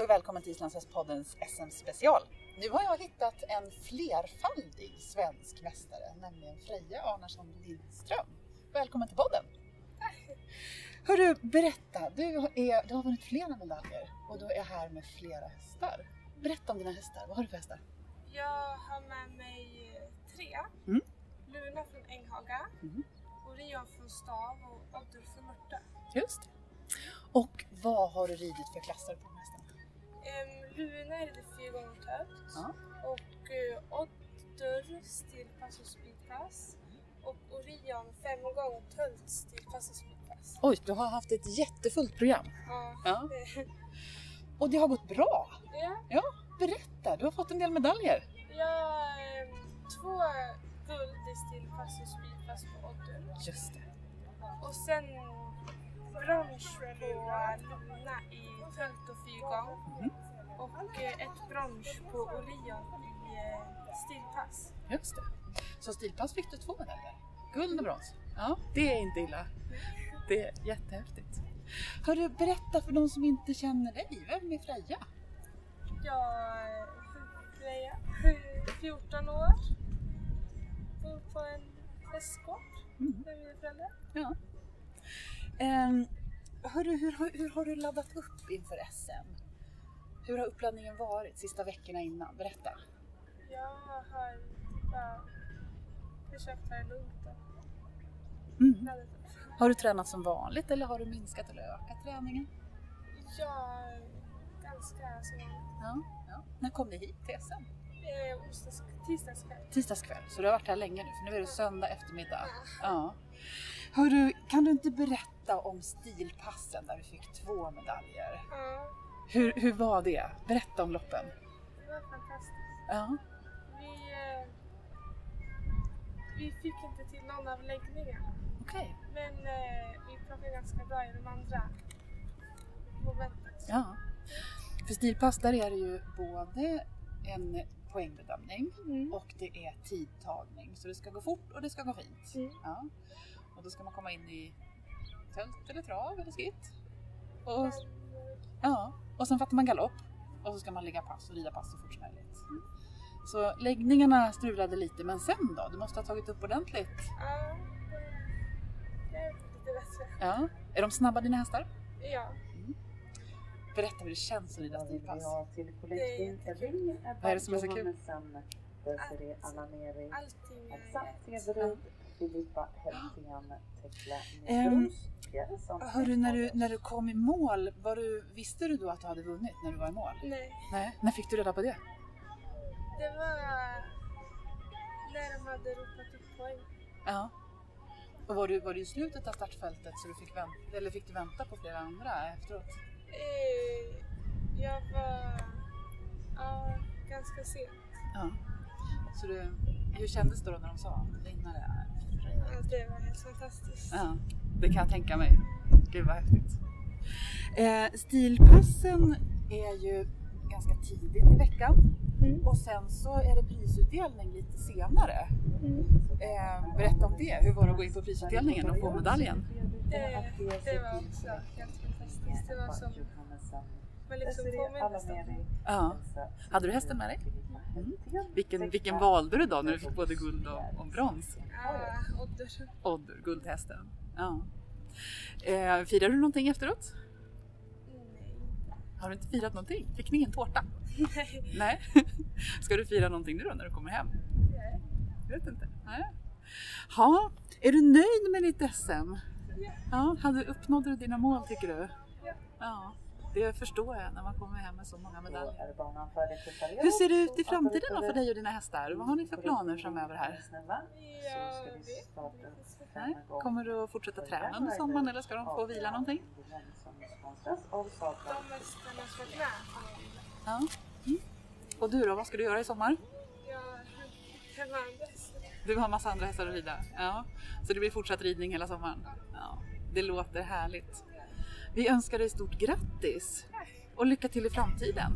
välkommen till Islandshästpoddens SM-special. Nu har jag hittat en flerfaldig svensk mästare, nämligen Freja Arnarsson Lindström. Välkommen till podden! Hörru, berätta, du, är, du har vunnit flera medaljer och du är här med flera hästar. Berätta om dina hästar, vad har du för hästar? Jag har med mig tre. Mm. Luna från Änghaga, Mm. Orion från Stav och Oddur från Mörta. Just det. Och vad har du ridit för klasser på de hästarna? Luna är det fyra gånger tölt Ja. och uh, Oddur stilpass och speedpass och Orion fem gånger tölt stilpass och speedpass. Oj, du har haft ett jättefullt program. Ja. Ja. Och det har gått bra. ja. Ja, berätta, du har fått en del medaljer. Jag har ehm, två guld i stilpass och speedpass på Oddur. Just det. Och sen brons på Luna i tölt och fyrgång. Mhm. Och eh, ett brons på Orion i eh, stilpass. Just det. Så stilpass fick du två medaljer. Guld och brons. Ja, det är inte illa. Det är jättehäftigt. Hörru, berätta för de som inte känner dig. Vem är Freja? Jag Freja, 14 år. Bor på en hästgård Mm. med mina föräldrar. Ja. Um, hörru, hur, har- hur har du laddat upp inför SM? Hur har uppladdningen varit sista veckorna innan? Berätta. Jag har bara försökt ta det lugnt och Mm. Har du tränat som vanligt eller har du minskat eller ökat träningen? Är ganska så Ja. ja. När kom ni hit till SM? onsdags, tisdagskväll. Tisdagskväll, så du har varit här länge nu för nu är det söndag eftermiddag. Ja. Hörru, kan du inte berätta om stilpassen där du fick två medaljer? Ja, Hur, hur var det? Berätta om loppen. det var fantastiskt. Ja. Vi, eh, vi fick inte till någon av läggningarna. Okej. Men eh, vi plockade ganska bra i de andra momenten. Ja. För stilpass där är det ju både en poängbedömning Mm. och det är tidtagning. Så det ska gå fort och det ska gå fint. Mm. Ja. Och då ska man komma in i tält eller trav eller skritt. Och, Men, ja. och sen fattar man galopp och så ska man lägga pass och rida pass så fort som möjligt. Så läggningarna strulade lite men sen då? Du måste ha tagit upp ordentligt. ja, det, är lite bättre. Ja. Är de snabba dina hästar? Ja, Berätta hur det känns att rida stilpass. Vad är det som är så kul? Desiree Allt. Alameri, allting är Elsa rätt. Everud, Filippa Heltén, Tekla Ehm, Nyström. som Hörru, när du, när du kom i mål, var du, visste du då att du hade vunnit när du var i mål? Nej, Nej. När fick du reda på det? det var när de hade ropat upp poäng. Ja. Och var du, var du i slutet av startfältet så du fick vänta, eller fick du vänta på flera andra efteråt? Eh, jag var ja, ganska sent. Ja. Så du, hur kändes det då när de sa vinnare? Ja, det var helt fantastiskt. Ja, det kan jag tänka mig. Gud vad häftigt. Eh, stilpassen är ju ganska tidigt i veckan Mm. och sen så är det prisutdelning lite senare. Eh, berätta om det. Hur var det att gå in på prisutdelningen och få medaljen? Det, det var också helt fantastiskt. Det var som man liksom påmindes om. Ja. Hade du hästen med dig? Mm. Vilken, vilken valde du då när du fick både guld och, och brons? Ja, Oddur. Oddur, guldhästen. Ja. Eh, firade du någonting efteråt? Nej. Har du inte firat någonting? Fick ni ingen tårta? Nej. Nej. Ska du fira någonting nu då när du kommer hem? Nej. Jag vet inte. Nej. Ha, är du nöjd med ditt SM? Ja. Ja, hade, uppnådde du dina mål tycker du? Ja. Ja, det förstår jag när man kommer hem med så många medaljer. Hur ser det ut i framtiden då för dig och dina hästar? Vad har ni för planer framöver här? Nej. Kommer du att fortsätta träna under sommaren eller ska de få vila någonting? De får man vila. Ja. Mm. Och du då, vad ska du göra i sommar? Jag. Du har massa andra hästar att rida. Ja. Så det blir fortsatt ridning hela sommaren. Ja. Det låter härligt. Vi önskar dig stort grattis och lycka till i framtiden.